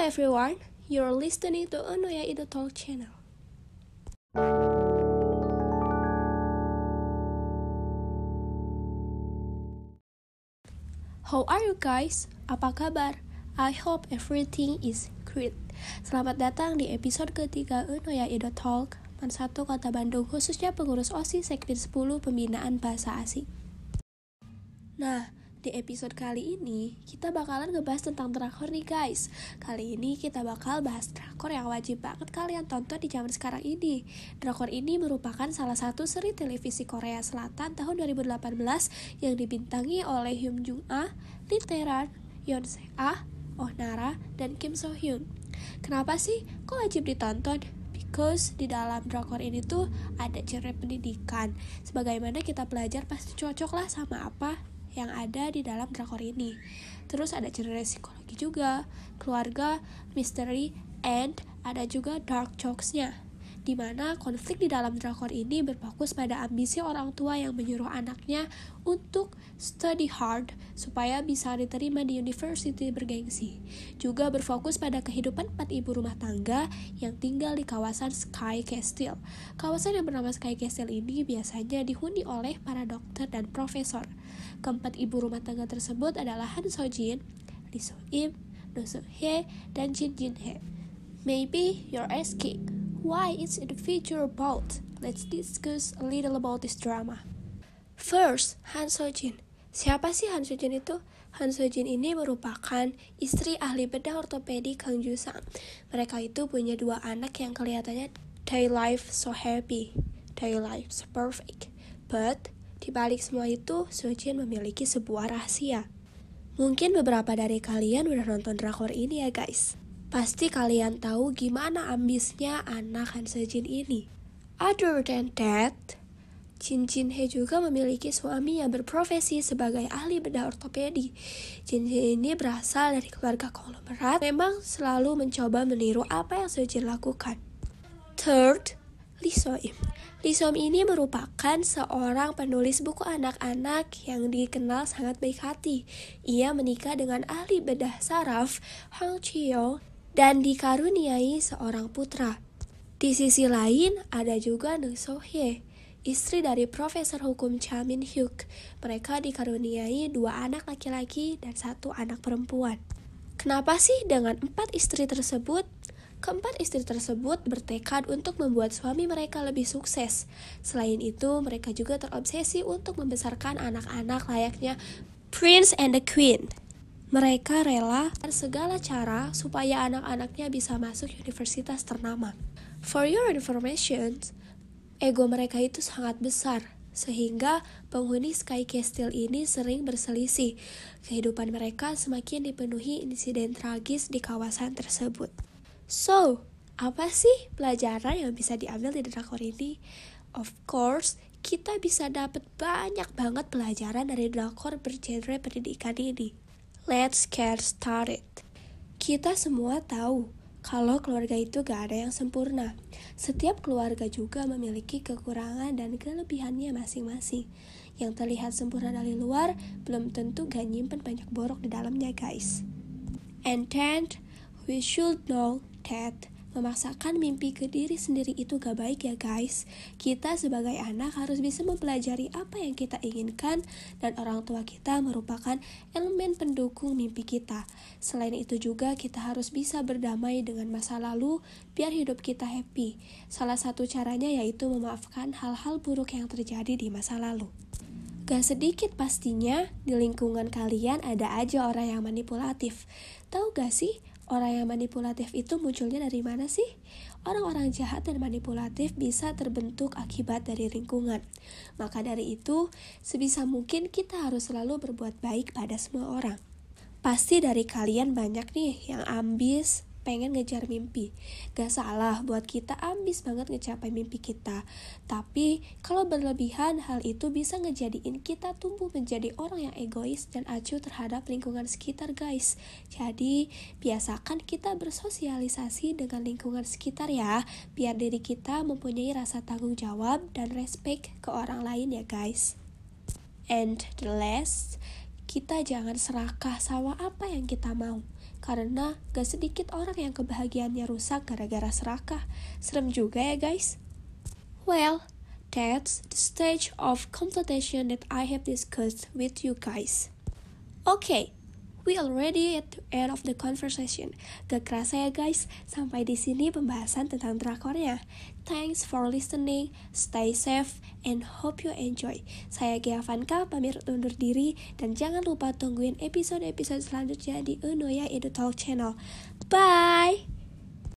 everyone, you're listening to Onoya Ido Talk channel. How are you guys? Apa kabar? I hope everything is great. Selamat datang di episode ketiga Unoya Ido Talk, Man 1 Kota Bandung, khususnya pengurus OSIS Sektor 10 Pembinaan Bahasa Asing. Nah, di episode kali ini kita bakalan ngebahas tentang drakor nih guys. Kali ini kita bakal bahas drakor yang wajib banget kalian tonton di zaman sekarang ini. Drakor ini merupakan salah satu seri televisi Korea Selatan tahun 2018 Yang dibintangi oleh Hyun Jung Ah, Lee Tae-ran, Yeon Se Ah, Oh Nara, dan Kim So Hyun Kenapa sih kok wajib ditonton? Because di dalam drakor ini tuh ada genre pendidikan. Sebagaimana kita belajar pasti cocok lah sama apa yang ada di dalam drakor ini. Terus ada cerita psikologi juga, keluarga, misteri, and ada juga dark jokes-nya. Di mana konflik di dalam drakor ini berfokus pada ambisi orang tua yang menyuruh anaknya untuk study hard supaya bisa diterima di university bergengsi. Juga berfokus pada kehidupan empat ibu rumah tangga yang tinggal di kawasan Sky Castle. Kawasan yang bernama Sky Castle ini biasanya dihuni oleh para dokter dan profesor. Keempat ibu rumah tangga tersebut adalah Han So Jin, Lee So Im, Do So Hye, dan Jin Jin Hye. Maybe you're asking, why is it feature about? Let's discuss a little about this drama. First, Han So Jin. Siapa sih Han So Jin itu? Han So Jin ini merupakan istri ahli bedah ortopedi Kang Ju Sang. Mereka itu punya dua anak yang kelihatannya their life so happy, their life so perfect. But di balik semua itu, So Jin memiliki sebuah rahasia. Mungkin beberapa dari kalian udah nonton drakor ini ya guys. Pasti kalian tahu gimana ambisnya anak Han Se Jin ini. Other than that, Jin Jin He juga memiliki suami yang berprofesi sebagai ahli bedah ortopedi. Jin Jin ini berasal dari keluarga konglomerat, memang selalu mencoba meniru apa yang Sejin lakukan. Third, Lee So Im. Lee So Im ini merupakan seorang penulis buku anak-anak yang dikenal sangat baik hati. Ia menikah dengan ahli bedah saraf Hang Chio dan dikaruniai seorang putra. Di sisi lain, ada juga Nung So Hye, istri dari Profesor Hukum Cha Min Hyuk. Mereka dikaruniai dua anak laki-laki dan satu anak perempuan. Kenapa sih dengan empat istri tersebut? Keempat istri tersebut bertekad untuk membuat suami mereka lebih sukses. Selain itu, mereka juga terobsesi untuk membesarkan anak-anak layaknya Prince and the Queen. Mereka rela segala cara supaya anak-anaknya bisa masuk universitas ternama. For your information, ego mereka itu sangat besar, sehingga penghuni Sky Castle ini sering berselisih. Kehidupan mereka semakin dipenuhi insiden tragis di kawasan tersebut. So, apa sih pelajaran yang bisa diambil di drakor ini? Of course, kita bisa dapat banyak banget pelajaran dari drakor bergenre pendidikan ini. Let's get started. Kita semua tahu kalau keluarga itu gak ada yang sempurna. Setiap keluarga juga memiliki kekurangan dan kelebihannya masing-masing. Yang terlihat sempurna dari luar belum tentu gak nyimpen banyak borok di dalamnya guys. And then, we should know that memaksakan mimpi ke diri sendiri itu gak baik ya guys. Kita sebagai anak harus bisa mempelajari apa yang kita inginkan dan orang tua kita merupakan elemen pendukung mimpi kita. Selain itu juga kita harus bisa berdamai dengan masa lalu biar hidup kita happy. Salah satu caranya yaitu memaafkan hal-hal buruk yang terjadi di masa lalu. Gak sedikit pastinya di lingkungan kalian ada aja orang yang manipulatif. Tahu gak sih Orang yang manipulatif itu munculnya dari mana sih? Orang-orang jahat dan manipulatif bisa terbentuk akibat dari lingkungan. Maka dari itu, sebisa mungkin kita harus selalu berbuat baik pada semua orang. Pasti dari kalian banyak nih yang ambis, pengen ngejar mimpi. Gak salah buat kita ambis banget ngecapai mimpi kita. Tapi kalau berlebihan hal itu bisa ngejadiin kita tumbuh menjadi orang yang egois dan acuh terhadap lingkungan sekitar guys. Jadi biasakan kita bersosialisasi dengan lingkungan sekitar ya. Biar diri kita mempunyai rasa tanggung jawab dan respect ke orang lain ya guys. And the last, kita jangan serakah sama apa yang kita mau Karena gak sedikit orang yang kebahagiaannya rusak gara-gara serakah. Serem juga ya guys. Well, that's the stage of completion that I have discussed with you guys. Okay, we already at the end of the conversation. Gak kerasa ya guys, sampai di sini pembahasan tentang drakornya. Thanks for listening, stay safe, and hope you enjoy. Saya Gia Vanka, pamit undur diri, dan jangan lupa tungguin episode-episode selanjutnya di Unoya Edu Talk Channel. Bye!